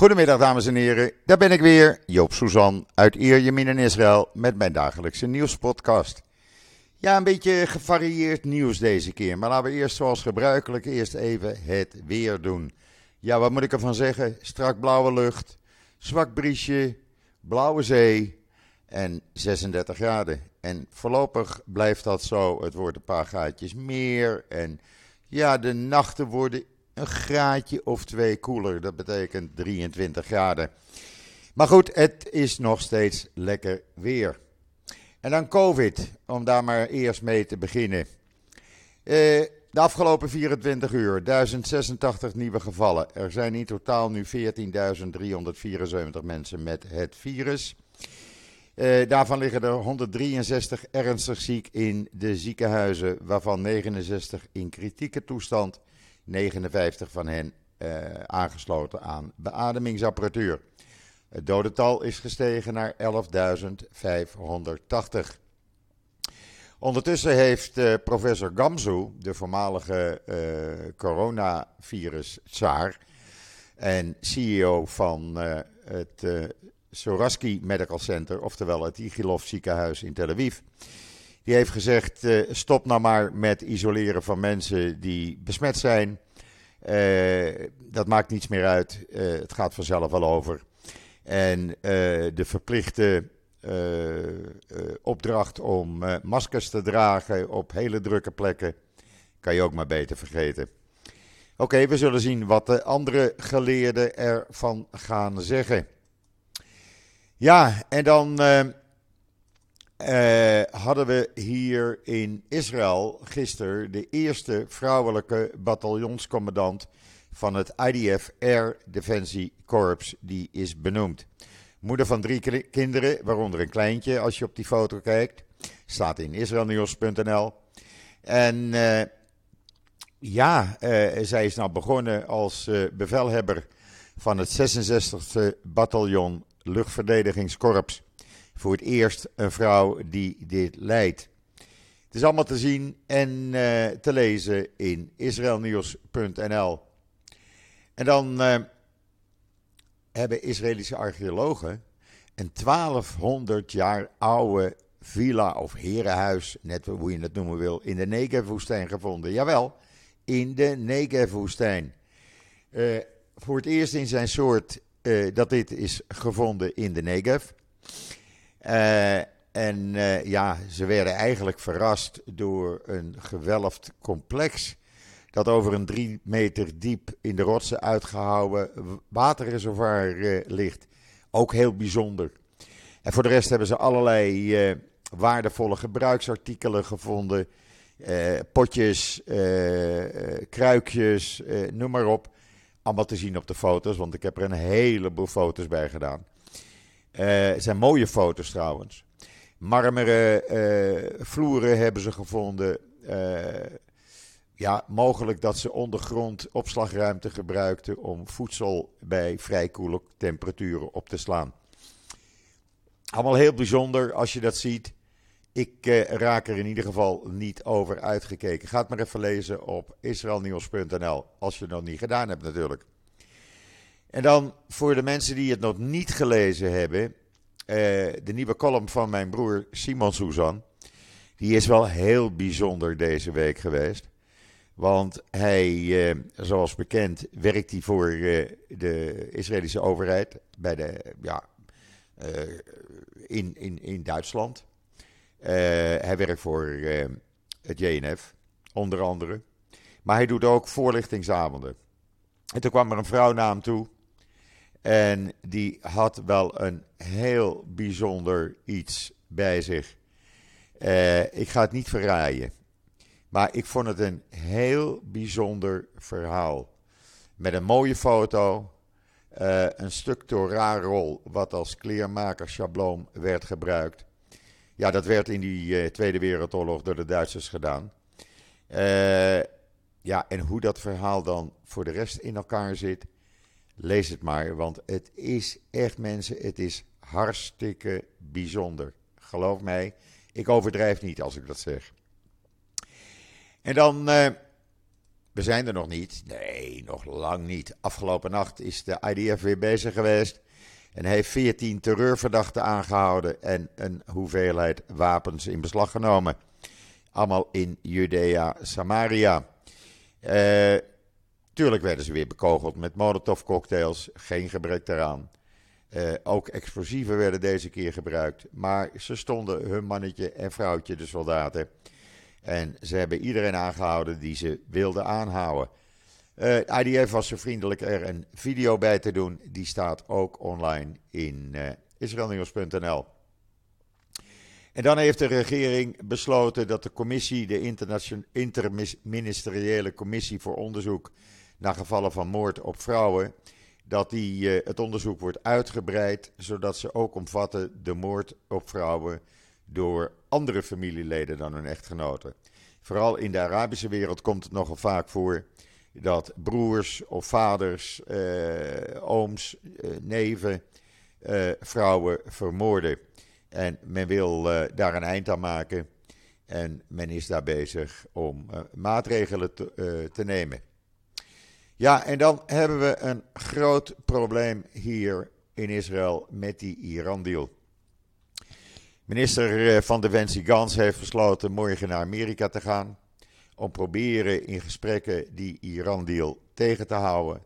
Goedemiddag dames en heren, daar ben ik weer, Joop Suzan uit Ierjemien in Israël met mijn dagelijkse nieuwspodcast. Ja, een beetje gevarieerd nieuws deze keer, maar laten we eerst zoals gebruikelijk eerst even het weer doen. Ja, wat moet ik ervan zeggen? Strak blauwe lucht, zwak briesje, blauwe zee en 36 graden. En voorlopig blijft dat zo, het wordt een paar gaatjes meer en ja, de nachten worden een graadje of twee koeler. Dat betekent 23 graden. Maar goed, het is nog steeds lekker weer. En dan COVID, om daar maar eerst mee te beginnen. Eh, de afgelopen 24 uur, 1086 nieuwe gevallen. Er zijn in totaal nu 14.374 mensen met het virus. Uh, daarvan liggen er 163 ernstig ziek in de ziekenhuizen, waarvan 69 in kritieke toestand 59 van hen uh, aangesloten aan beademingsapparatuur. Het dodental is gestegen naar 11.580. Ondertussen heeft uh, professor Gamzu, de voormalige uh, coronavirus-tsaar en CEO van het Soraski Medical Center, oftewel het Igilov ziekenhuis in Tel Aviv, die heeft gezegd: stop nou maar met isoleren van mensen die besmet zijn. Uh, dat maakt niets meer uit. Uh, het gaat vanzelf wel over. En de verplichte opdracht om maskers te dragen op hele drukke plekken kan je ook maar beter vergeten. Oké, we zullen zien wat de andere geleerden ervan gaan zeggen. Ja, en dan uh, hadden we hier in Israël gisteren de eerste vrouwelijke bataljonscommandant van het IDF Air Defensie Corps, die is benoemd. Moeder van drie kinderen, waaronder een kleintje als je op die foto kijkt. Staat in israelnieuws.nl. En uh, ja, uh, zij is nou begonnen als bevelhebber van het 66e bataljon luchtverdedigingskorps voor het eerst een vrouw die dit leidt. Het is allemaal te zien en uh, te lezen in israelnieuws.nl. En dan uh, hebben Israëlische archeologen een 1200 jaar oude villa of herenhuis, net hoe je het noemen wil, in de Negev-woestijn gevonden. Jawel, in de Negev-woestijn. Uh, voor het eerst in zijn soort dat dit is gevonden in de Negev. Uh, en uh, ja, ze werden eigenlijk verrast door een gewelfd complex. Dat over een drie meter diep in de rotsen uitgehouwen waterreservoir uh, ligt. Ook heel bijzonder. En voor de rest hebben ze allerlei waardevolle gebruiksartikelen gevonden. potjes, kruikjes, noem maar op. Allemaal te zien op de foto's, want ik heb er een heleboel foto's bij gedaan. Het zijn mooie foto's trouwens. Marmeren uh, vloeren hebben ze gevonden. Uh, ja, mogelijk dat ze ondergrond opslagruimte gebruikten om voedsel bij vrij koele temperaturen op te slaan. Allemaal heel bijzonder als je dat ziet. Ik raak er in ieder geval niet over uitgekeken. Ga maar even lezen op israelnieuws.nl als je het nog niet gedaan hebt natuurlijk. En dan voor de mensen die het nog niet gelezen hebben, uh, de nieuwe column van mijn broer Simon Suzan. Die is wel heel bijzonder deze week geweest. Want hij, uh, zoals bekend, werkt hij voor uh, de Israëlische overheid bij de, ja, in, in, in Duitsland. hij werkt voor het JNF, onder andere. Maar hij doet ook voorlichtingsavonden. En toen kwam er een vrouw naar hem toe. En die had wel een heel bijzonder iets bij zich. Uh, ik ga het niet verraaien. Maar ik vond het een heel bijzonder verhaal. Met een mooie foto. Uh, een stuk Torah-rol, wat als kleermaker-schabloon werd gebruikt. Ja, dat werd in die uh, Tweede Wereldoorlog door de Duitsers gedaan. ja, en hoe dat verhaal dan voor de rest in elkaar zit, Lees het maar, want het is echt mensen, het is hartstikke bijzonder. Geloof mij, ik overdrijf niet als ik dat zeg. En dan uh, we zijn er nog niet. Nee, nog lang niet. Afgelopen nacht is de IDF weer bezig geweest. En heeft 14 terreurverdachten aangehouden en een hoeveelheid wapens in beslag genomen. Allemaal in Judea, Samaria. Uh, tuurlijk werden ze weer bekogeld met cocktails, geen gebrek daaraan. Uh, ook explosieven werden deze keer gebruikt. Maar ze stonden hun mannetje en vrouwtje, de soldaten. En ze hebben iedereen aangehouden die ze wilden aanhouden. Uh, eh, IDF was zo vriendelijk er een video bij te doen. Die staat ook online in uh. En dan heeft de regering besloten dat de commissie, de interministeriële commissie voor onderzoek naar gevallen van moord op vrouwen, dat die, uh, het onderzoek wordt uitgebreid, zodat ze ook omvatten de moord op vrouwen door andere familieleden dan hun echtgenoten. Vooral in de Arabische wereld komt het nogal vaak voor dat broers of vaders, uh, ooms, uh, neven, vrouwen vermoorden. En men wil daar een eind aan maken. En men is daar bezig om maatregelen te nemen. Ja, en dan hebben we een groot probleem hier in Israël met die Iran-deal. Minister eh, van Defensie Gans heeft besloten morgen naar Amerika te gaan. Om proberen in gesprekken die Iran-deal tegen te houden.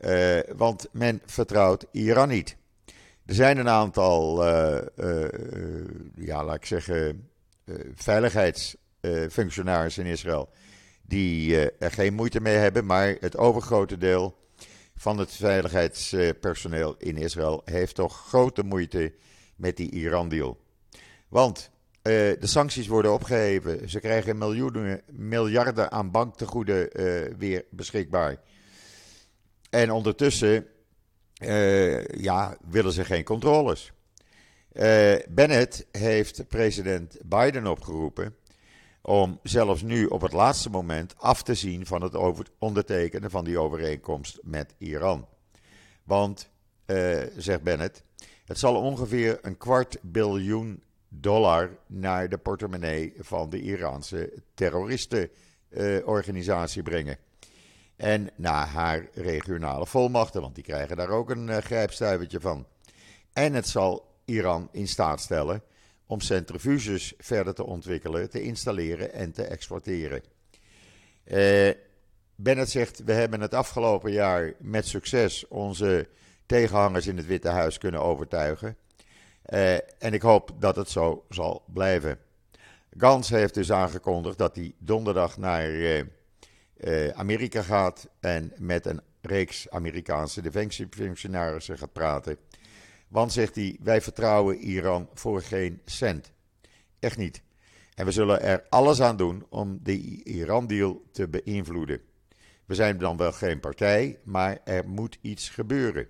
Uh, want men vertrouwt Iran niet. Er zijn een aantal, uh, ja, laat ik zeggen, veiligheidsfunctionarissen in Israël die uh, er geen moeite mee hebben, maar het overgrote deel van het veiligheidspersoneel in Israël heeft toch grote moeite met die Iran-deal. Want uh, de sancties worden opgeheven, ze krijgen miljoenen, miljarden aan banktegoeden uh, weer beschikbaar. En ondertussen ja, willen ze geen controles. Bennett heeft president Biden opgeroepen om zelfs nu op het laatste moment af te zien van het ondertekenen van die overeenkomst met Iran. Want, uh, zegt Bennett, het zal ongeveer een kwart biljoen dollar naar de portemonnee van de Iraanse terroristenorganisatie brengen. En naar haar regionale volmachten, want die krijgen daar ook een uh, grijpstuivertje van. En het zal Iran in staat stellen om centrifuges verder te ontwikkelen, te installeren en te exporteren. Uh, Bennett zegt: We hebben het afgelopen jaar met succes onze tegenhangers in het Witte Huis kunnen overtuigen. Uh, en ik hoop dat het zo zal blijven. Gans heeft dus aangekondigd dat hij donderdag naar uh, Amerika gaat en met een reeks Amerikaanse defensiefunctionarissen gaat praten. Want, zegt hij, wij vertrouwen Iran voor geen cent. Echt niet. En we zullen er alles aan doen om de Iran-deal te beïnvloeden. We zijn dan wel geen partij, maar er moet iets gebeuren.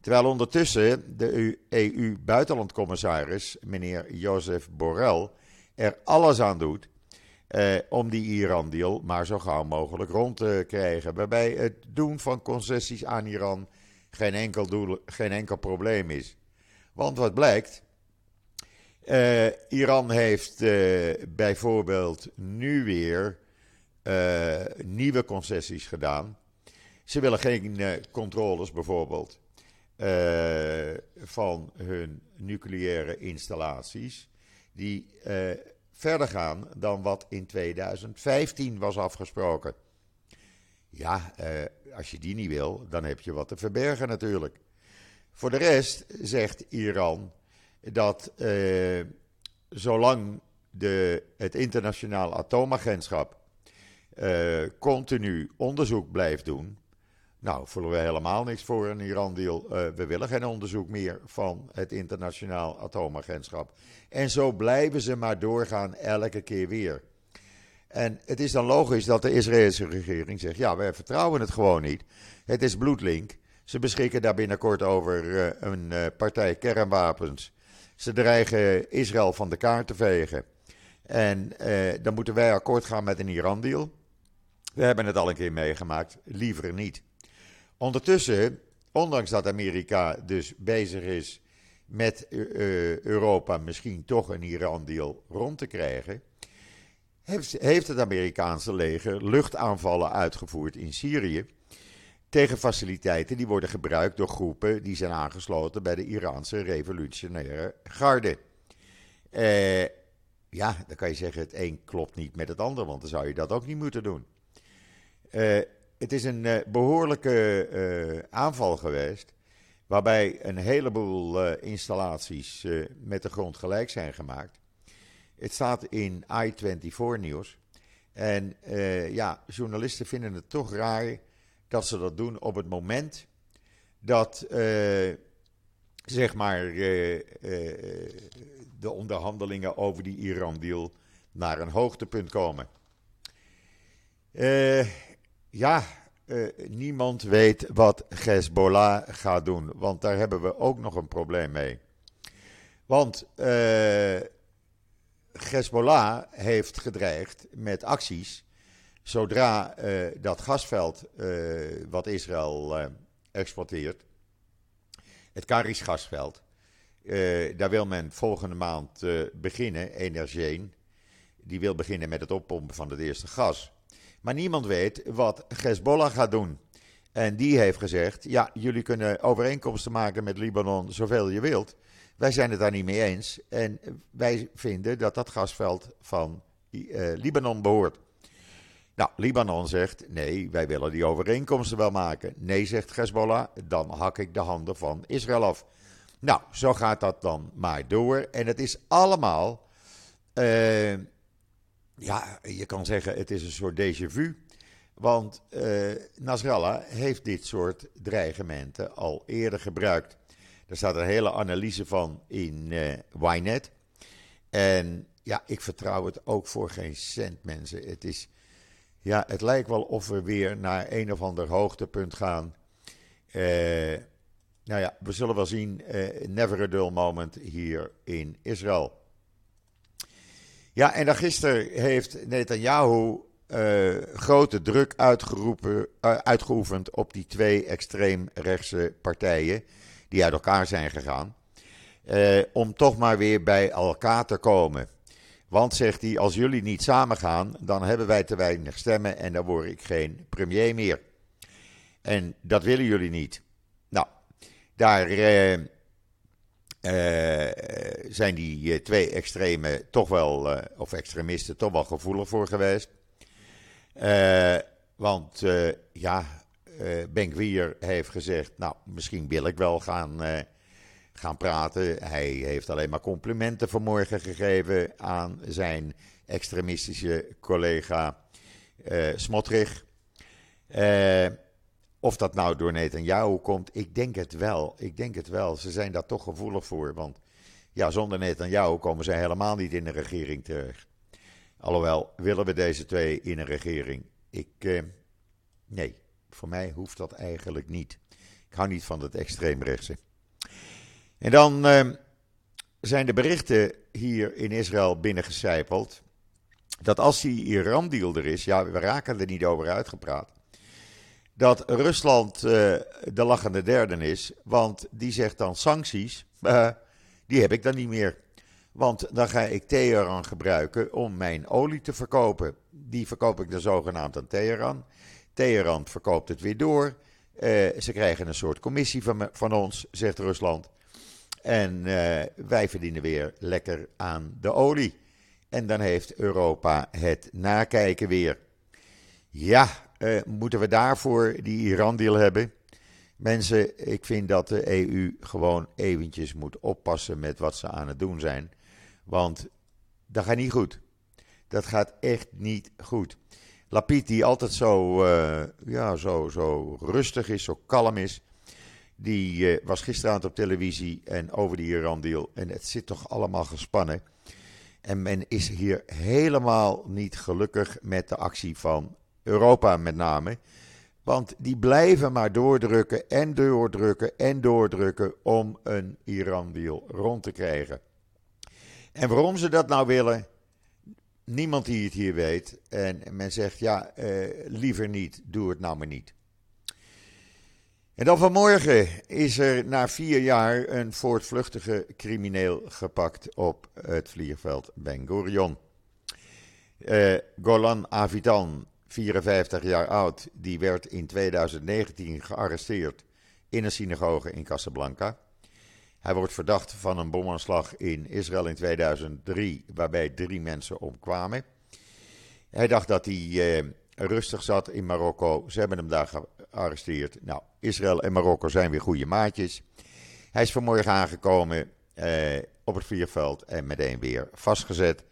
Terwijl ondertussen de EU-buitenlandcommissaris, meneer Jozef Borrell, er alles aan doet eh, om die Iran-deal maar zo gauw mogelijk rond te krijgen. Waarbij het doen van concessies aan Iran geen enkel, doel, geen enkel probleem is. Want wat blijkt, uh, Iran heeft uh, bijvoorbeeld nu weer uh, nieuwe concessies gedaan. Ze willen geen controles bijvoorbeeld van hun nucleaire installaties, die verder gaan dan wat in 2015 was afgesproken. Ja, als je die niet wil, dan heb je wat te verbergen natuurlijk. Voor de rest zegt Iran dat eh, zolang de, het internationaal atoomagentschap eh, continu onderzoek blijft doen. Nou, voelen we helemaal niks voor een Iran-deal. Uh, we willen geen onderzoek meer van het internationaal atoomagentschap. En zo blijven ze maar doorgaan elke keer weer. En het is dan logisch dat de Israëlse regering zegt: ja, wij vertrouwen het gewoon niet. Het is bloedlink. Ze beschikken daar binnenkort over eh, een eh, partij kernwapens. Ze dreigen Israël van de kaart te vegen. En eh, dan moeten wij akkoord gaan met een Iran-deal. We hebben het al een keer meegemaakt, liever niet. Ondertussen, ondanks dat Amerika dus bezig is met Europa misschien toch een Iran-deal rond te krijgen, heeft, het Amerikaanse leger luchtaanvallen uitgevoerd in Syrië tegen faciliteiten die worden gebruikt door groepen die zijn aangesloten bij de Iraanse revolutionaire garde. Eh, ja, dan kan je zeggen het een klopt niet met het ander, want dan zou je dat ook niet moeten doen. Eh, het is een eh, behoorlijke eh, aanval geweest, waarbij een heleboel eh, installaties met de grond gelijk zijn gemaakt. Het staat in I-24 nieuws. En eh, ja, journalisten vinden het toch raar dat ze dat doen op het moment dat, eh, zeg maar, eh, de onderhandelingen over die Iran-deal naar een hoogtepunt komen. Ja, niemand weet wat Hezbollah gaat doen, want daar hebben we ook nog een probleem mee. Want Hezbollah heeft gedreigd met acties zodra eh, dat gasveld eh, wat Israël eh, exporteert, het Karish gasveld, daar wil men volgende maand beginnen, Energeen, die wil beginnen met het oppompen van het eerste gas. Maar niemand weet wat Hezbollah gaat doen. En die heeft gezegd: ja, jullie kunnen overeenkomsten maken met Libanon zoveel je wilt. Wij zijn het daar niet mee eens. En wij vinden dat dat gasveld van eh, Libanon behoort. Nou, Libanon zegt: nee, wij willen die overeenkomsten wel maken. Nee, zegt Hezbollah, dan hak ik de handen van Israël af. Nou, zo gaat dat dan maar door. En het is allemaal. eh, ja, je kan zeggen: het is een soort déjà vu. Want eh, Nasrallah heeft dit soort dreigementen al eerder gebruikt. Er staat een hele analyse van in eh Ynet. En ja, ik vertrouw het ook voor geen cent, mensen. Het is. Ja, het lijkt wel of we weer naar een of ander hoogtepunt gaan. Eh, nou ja, we zullen wel zien. never a dull moment hier in Israël. Ja, en dan gisteren heeft Netanyahu eh, grote druk uitgeroepen, eh, uitgeoefend op die twee extreemrechtse partijen die uit elkaar zijn gegaan. eh, om toch maar weer bij elkaar te komen. Want, zegt hij, als jullie niet samengaan, dan hebben wij te weinig stemmen en dan word ik geen premier meer. En dat willen jullie niet. Nou, daar zijn die twee extreme toch wel, of extremisten, toch wel gevoelig voor geweest. Eh, want eh, ja, eh Ben-Gvir heeft gezegd, nou, misschien wil ik wel gaan, gaan praten. Hij heeft alleen maar complimenten vanmorgen gegeven aan zijn extremistische collega Smotrich. Of dat nou door Netanyahu komt, ik denk het wel. Ik denk het wel. Ze zijn daar toch gevoelig voor. Want ja, zonder Netanyahu komen ze helemaal niet in de regering terecht. Alhoewel, willen we deze twee in een regering? Ik, eh, nee, voor mij hoeft dat eigenlijk niet. Ik hou niet van het extreemrechtse. En dan eh, zijn de berichten hier in Israël binnengecijpeld. Dat als die Iran-deal er is, ja, we raken er niet over uitgepraat. Dat Rusland eh, de lachende derde is, want die zegt dan sancties, eh, die heb ik dan niet meer. Want dan ga ik Teheran gebruiken om mijn olie te verkopen. Die verkoop ik dan zogenaamd aan Teheran. Teheran verkoopt het weer door. Eh, ze krijgen een soort commissie van, van ons, zegt Rusland. En eh, wij verdienen weer lekker aan de olie. En dan heeft Europa het nakijken weer. Ja, eh, moeten we daarvoor die Iran-deal hebben? Mensen, ik vind dat de EU gewoon eventjes moet oppassen met wat ze aan het doen zijn. Want dat gaat niet goed. Dat gaat echt niet goed. Lapid, die altijd zo, eh, ja, zo, zo rustig is, zo kalm is. Die eh, was gisteravond op televisie en over die Iran-deal. En het zit toch allemaal gespannen. En men is hier helemaal niet gelukkig met de actie van Europa met name. Want die blijven maar doordrukken en doordrukken en doordrukken om een Iran-deal rond te krijgen. En waarom ze dat nou willen, niemand die het hier weet. En men zegt, ja, eh, liever niet, doe het nou maar niet. En dan vanmorgen is er na vier jaar een voortvluchtige crimineel gepakt op het vliegveld Ben Gurion. Uh, Golan Avidan, 54 jaar oud, die werd in 2019 gearresteerd in een synagoge in Casablanca. Hij wordt verdacht van een bomaanslag in Israël in 2003, waarbij drie mensen omkwamen. Hij dacht dat hij uh, rustig zat in Marokko. Ze hebben hem daar gearresteerd. Nou, Israël en Marokko zijn weer goede maatjes. Hij is vanmorgen aangekomen uh, op het vliegveld en meteen weer vastgezet.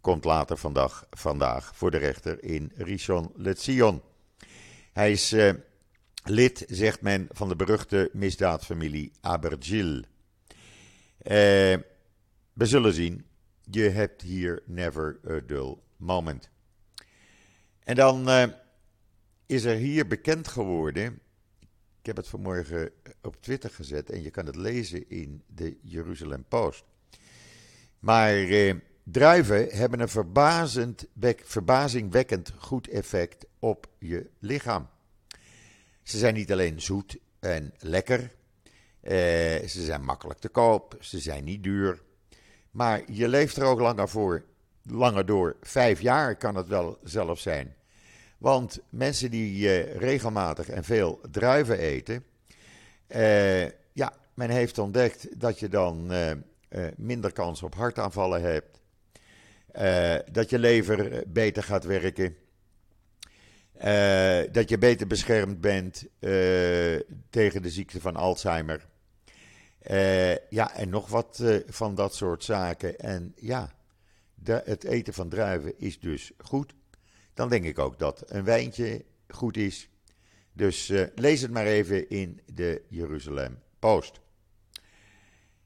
Komt later vandaag, vandaag voor de rechter in Rishon LeZion. Hij is uh, lid, zegt men, van de beruchte misdaadfamilie Abergil. Uh, we zullen zien. Je hebt hier never a dull moment. En dan uh, is er hier bekend geworden. Ik heb het vanmorgen op Twitter gezet en je kan het lezen in de Jeruzalem Post. Maar uh, druiven hebben een verbazend, verbazingwekkend goed effect op je lichaam. Ze zijn niet alleen zoet en lekker, ze zijn makkelijk te koop, ze zijn niet duur. Maar je leeft er ook langer voor, langer door. Vijf jaar kan het wel zelfs zijn. Want mensen die uh, regelmatig en veel druiven eten, uh, ja, men heeft ontdekt dat je dan minder kans op hartaanvallen hebt, dat je lever beter gaat werken, dat je beter beschermd bent tegen de ziekte van Alzheimer. Ja, en nog wat van dat soort zaken. En ja, het eten van druiven is dus goed dan denk ik ook dat een wijntje goed is. Dus uh, lees het maar even in de Jeruzalem Post.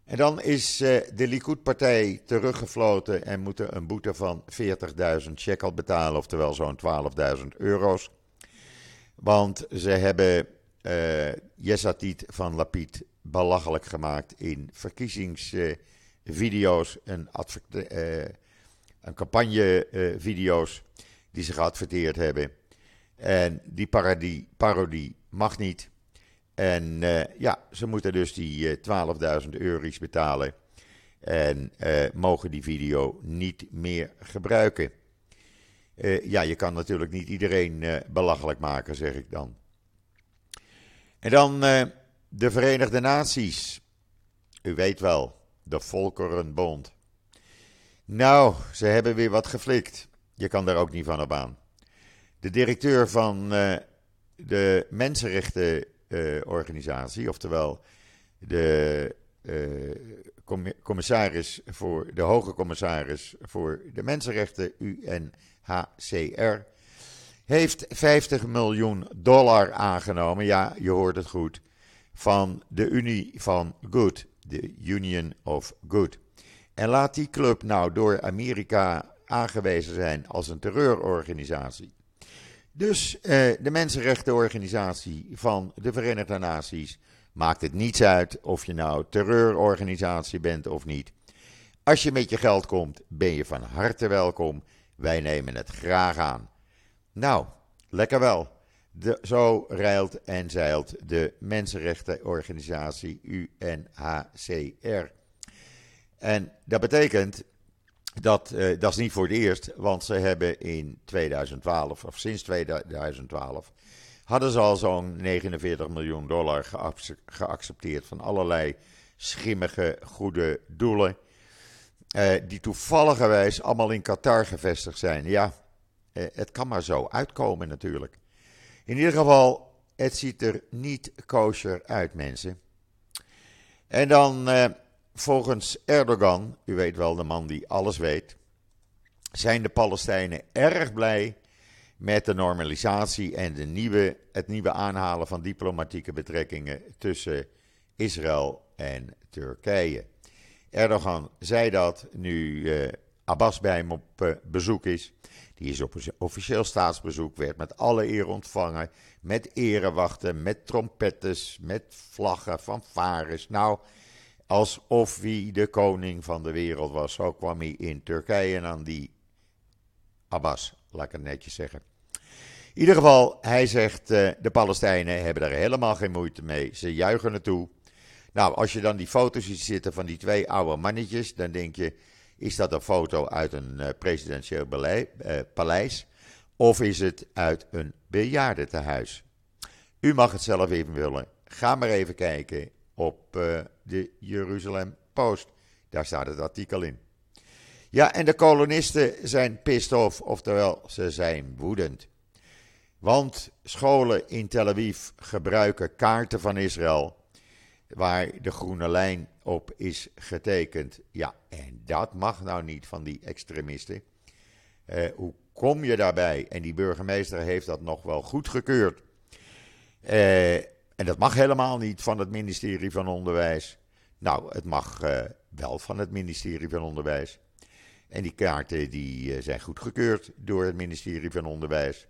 En dan is de Likud-partij teruggefloten en moeten een boete van 40.000 shekel betalen, oftewel zo'n 12.000 euro's. Want ze hebben uh, Yesatit van Lapid belachelijk gemaakt in verkiezingsvideo's en een campagnevideo's die ze geadverteerd hebben. En die parodie, parodie mag niet. En ja, ze moeten dus die uh, eh, 12.000 euro's betalen. En mogen die video niet meer gebruiken. ja, je kan natuurlijk niet iedereen belachelijk maken, zeg ik dan. En dan de Verenigde Naties. U weet wel, de Volkerenbond. Nou, ze hebben weer wat geflikt. Je kan daar ook niet van op aan. De directeur van uh, de Mensenrechtenorganisatie, oftewel de uh, commissaris voor de hoge commissaris voor de mensenrechten, UNHCR, heeft 50 miljoen dollar aangenomen. Ja, je hoort het goed. Van de Unie van Good, de Union of Good. En laat die club nou door Amerika aangewezen zijn als een terreurorganisatie. Dus eh, de Mensenrechtenorganisatie van de Verenigde Naties maakt het niets uit of je nou terreurorganisatie bent of niet. Als je met je geld komt, ben je van harte welkom. Wij nemen het graag aan. Nou, lekker wel. De, zo rijlt en zeilt de mensenrechtenorganisatie UNHCR. En dat betekent dat, uh, dat is niet voor het eerst, want ze hebben in 2012, of sinds 2012, hadden ze al zo'n 49 miljoen dollar geaccepteerd van allerlei schimmige goede doelen. Uh, die toevalligerwijs allemaal in Qatar gevestigd zijn. Ja, uh, het kan maar zo uitkomen natuurlijk. In ieder geval, het ziet er niet kosher uit, mensen. En dan Volgens Erdogan, u weet wel, de man die alles weet, zijn de Palestijnen erg blij met de normalisatie en de nieuwe, het nieuwe aanhalen van diplomatieke betrekkingen tussen Israël en Turkije. Erdogan zei dat nu uh, Abbas bij hem op uh, bezoek is. Die is op officieel staatsbezoek, werd met alle eer ontvangen. Met erewachten, met trompettes, met vlaggen, fanfares. Nou, alsof hij de koning van de wereld was. Zo kwam hij in Turkije aan die Abbas, laat ik het netjes zeggen. In ieder geval, hij zegt, uh, de Palestijnen hebben er helemaal geen moeite mee. Ze juichen naartoe. Nou, als je dan die foto's ziet zitten van die twee oude mannetjes, dan denk je, Is dat een foto uit een presidentieel paleis? Of is het uit een bejaardentehuis? U mag het zelf even willen. Ga maar even kijken op de Jeruzalem Post. Daar staat het artikel in. Ja, en de kolonisten zijn pissed off, oftewel ze zijn woedend. Want scholen in Tel Aviv gebruiken kaarten van Israël waar de groene lijn op is getekend. Ja, en dat mag nou niet van die extremisten. Uh, hoe kom je daarbij? En die burgemeester heeft dat nog wel goedgekeurd. Uh, en dat mag helemaal niet van het ministerie van Onderwijs. Nou, het mag uh, wel van het ministerie van Onderwijs. En die kaarten die, zijn goedgekeurd door het ministerie van Onderwijs.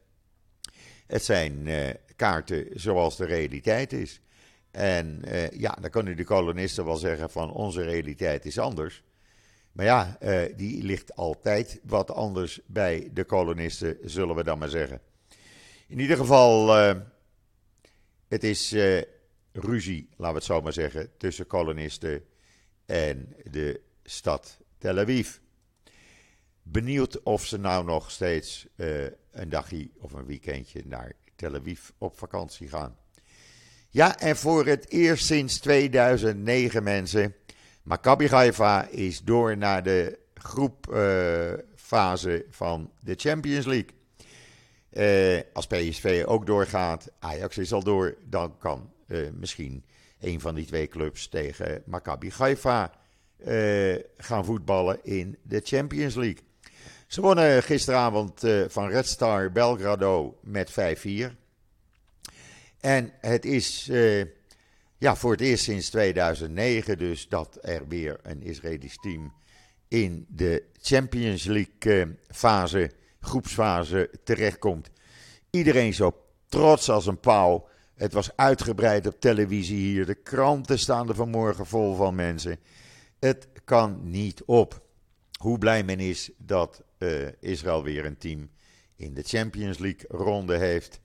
Het zijn kaarten zoals de realiteit is. En uh, ja, dan kunnen de kolonisten wel zeggen van onze realiteit is anders. Maar ja, die ligt altijd wat anders bij de kolonisten, zullen we dan maar zeggen. In ieder geval, het is ruzie, laten we het zo maar zeggen, tussen kolonisten en de stad Tel Aviv. Benieuwd of ze nou nog steeds een dagje of een weekendje naar Tel Aviv op vakantie gaan. Ja, en voor het eerst sinds 2009 mensen, Maccabi Haifa is door naar de groepfase van de Champions League. Uh, als PSV ook doorgaat, Ajax is al door, dan kan misschien een van die twee clubs tegen Maccabi Haifa gaan voetballen in de Champions League. Ze wonnen gisteravond van Red Star Belgrado met 5-4. En het is uh, ja, voor het eerst sinds 2009 dus dat er weer een Israëlisch team in de Champions League uh, fase, groepsfase terechtkomt. Iedereen zo trots als een pauw. Het was uitgebreid op televisie hier. De kranten staan er vanmorgen vol van mensen. Het kan niet op. Hoe blij men is dat uh, Israël weer een team in de Champions League ronde heeft.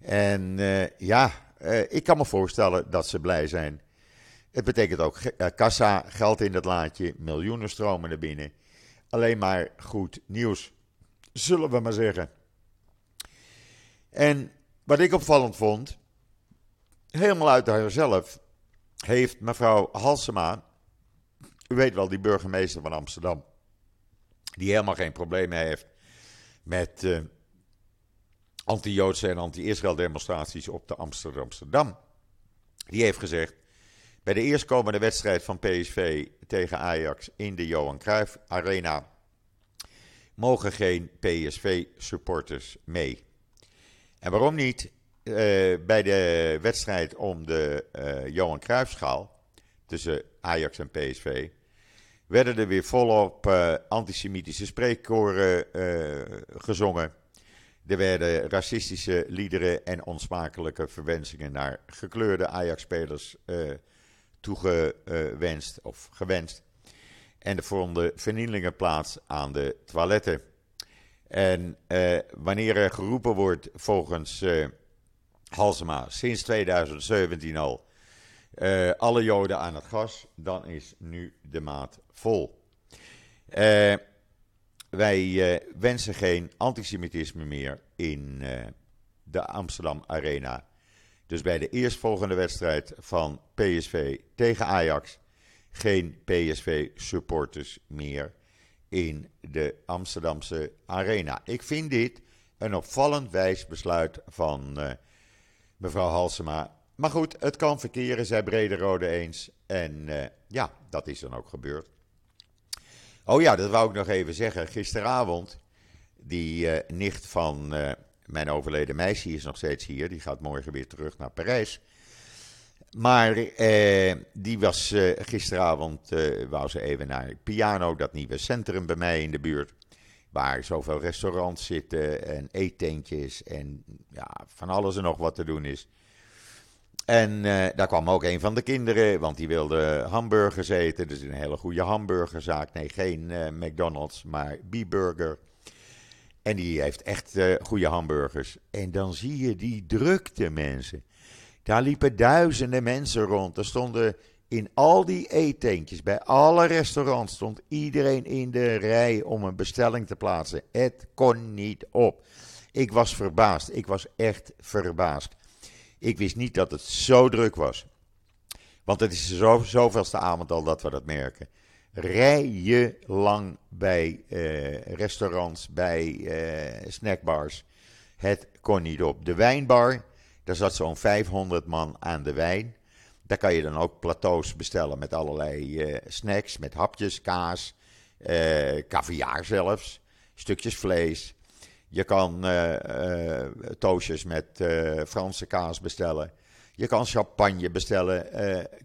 En uh, ja, uh, ik kan me voorstellen dat ze blij zijn. Het betekent ook kassa, geld in het laadje, miljoenen stromen naar binnen. Alleen maar goed nieuws, zullen we maar zeggen. En wat ik opvallend vond, helemaal uit haarzelf, heeft mevrouw Halsema, u weet wel, die burgemeester van Amsterdam, die helemaal geen problemen heeft met anti-Joodse en anti-Israël demonstraties op de Amsterdamse Dam. Die heeft gezegd, bij de eerstkomende wedstrijd van PSV tegen Ajax in de Johan Cruijff Arena mogen geen PSV-supporters mee. En waarom niet? Uh, bij de wedstrijd om de uh, Johan Cruijffschaal tussen Ajax en PSV werden er weer volop uh, antisemitische spreekkoren gezongen. Er werden racistische liederen en onsmakelijke verwensingen naar gekleurde Ajax-spelers uh, toegewenst of gewenst. En er vonden vernielingen plaats aan de toiletten. En wanneer er geroepen wordt volgens Halsema sinds 2017 al uh, alle Joden aan het gas, dan is nu de maat vol. Wij uh, wensen geen antisemitisme meer in de Amsterdam Arena. Dus bij de eerstvolgende wedstrijd van PSV tegen Ajax geen PSV-supporters meer in de Amsterdamse Arena. Ik vind dit een opvallend wijs besluit van mevrouw Halsema maar goed, het kan verkeren, zei Brederode eens. En ja, dat is dan ook gebeurd. Oh ja, dat wou ik nog even zeggen. Gisteravond, die uh, nicht van uh, mijn overleden meisje is nog steeds hier. Die gaat morgen weer terug naar Parijs. Maar die was gisteravond, wou ze even naar Piano, dat nieuwe centrum bij mij in de buurt. Waar zoveel restaurants zitten en eetentjes en ja, van alles en nog wat te doen is. En uh, daar kwam ook een van de kinderen, want die wilde hamburgers eten. Dus een hele goede hamburgerzaak. Nee, geen uh, McDonald's, maar B-Burger. En die heeft echt uh, goede hamburgers. En dan zie je die drukte mensen. Daar liepen duizenden mensen rond. Er stonden In al die eetentjes, bij alle restaurants, stond iedereen in de rij om een bestelling te plaatsen. Het kon niet op. Ik was verbaasd. Ik was echt verbaasd. Ik wist niet dat het zo druk was. Want het is zo, zoveelste avond al dat we dat merken. Rijen lang bij eh, restaurants, bij eh, snackbars. Het kon niet op. De wijnbar, daar zat zo'n 500 man aan de wijn. Daar kan je dan ook plateaus bestellen met allerlei uh, snacks, met hapjes, kaas, uh, caviar zelfs, stukjes vlees. Je kan uh, toastjes met Franse kaas bestellen. Je kan champagne bestellen,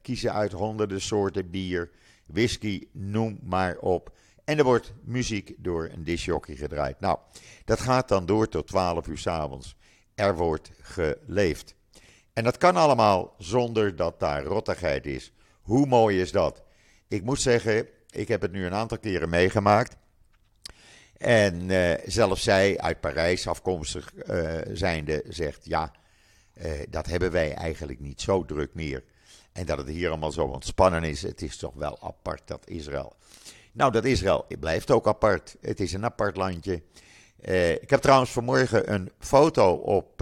kiezen uit honderden soorten bier, whisky, noem maar op. En er wordt muziek door een disjockey gedraaid. Nou, dat gaat dan door tot 12 uur s avonds. Er wordt geleefd. En dat kan allemaal zonder dat daar rottigheid is. Hoe mooi is dat? Ik moet zeggen, ik heb het nu een aantal keren meegemaakt. En uh, zelfs zij uit Parijs afkomstig uh, zijnde zegt: ja, uh, dat hebben wij eigenlijk niet zo druk meer. En dat het hier allemaal zo ontspannen is, het is toch wel apart dat Israël. Nou, dat Israël blijft ook apart. Het is een apart landje. ik heb trouwens vanmorgen een foto op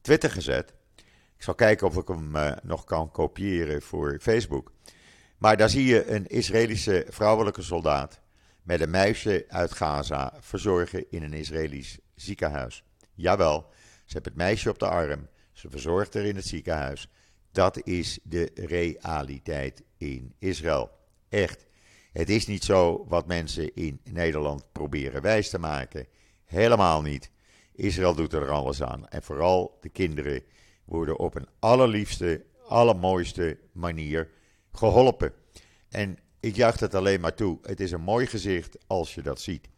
Twitter gezet. Ik zal kijken of ik hem nog kan kopiëren voor Facebook. Maar daar zie je een Israëlische vrouwelijke soldaat met een meisje uit Gaza verzorgen in een Israëlisch ziekenhuis. Jawel, ze heeft het meisje op de arm, ze verzorgt er in het ziekenhuis. Dat is de realiteit in Israël. Echt. Het is niet zo wat mensen in Nederland proberen wijs te maken. Helemaal niet. Israël doet er alles aan. En vooral de kinderen worden op een allerliefste, allermooiste manier geholpen. En ik juich het alleen maar toe. Het is een mooi gezicht als je dat ziet.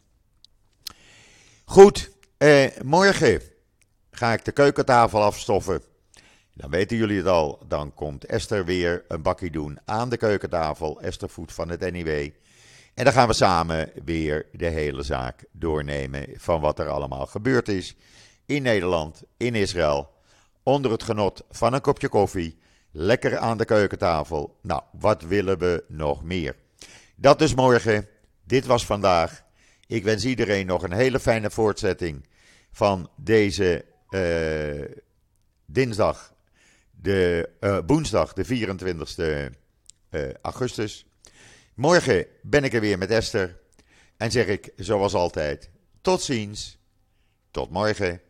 Goed, eh, morgen ga ik de keukentafel afstoffen. Dan weten jullie het al. Dan komt Esther weer een bakje doen aan de keukentafel. Esther Voet van het NIW. En dan gaan we samen weer de hele zaak doornemen van wat er allemaal gebeurd is in Nederland, in Israël, onder het genot van een kopje koffie, lekker aan de keukentafel. Nou, wat willen we nog meer? Dat is morgen. Dit was vandaag. Ik wens iedereen nog een hele fijne voortzetting van deze uh, dinsdag, de, uh, woensdag, de 24 uh, eh, augustus. Morgen ben ik er weer met Esther. En zeg ik, zoals altijd, tot ziens. Tot morgen.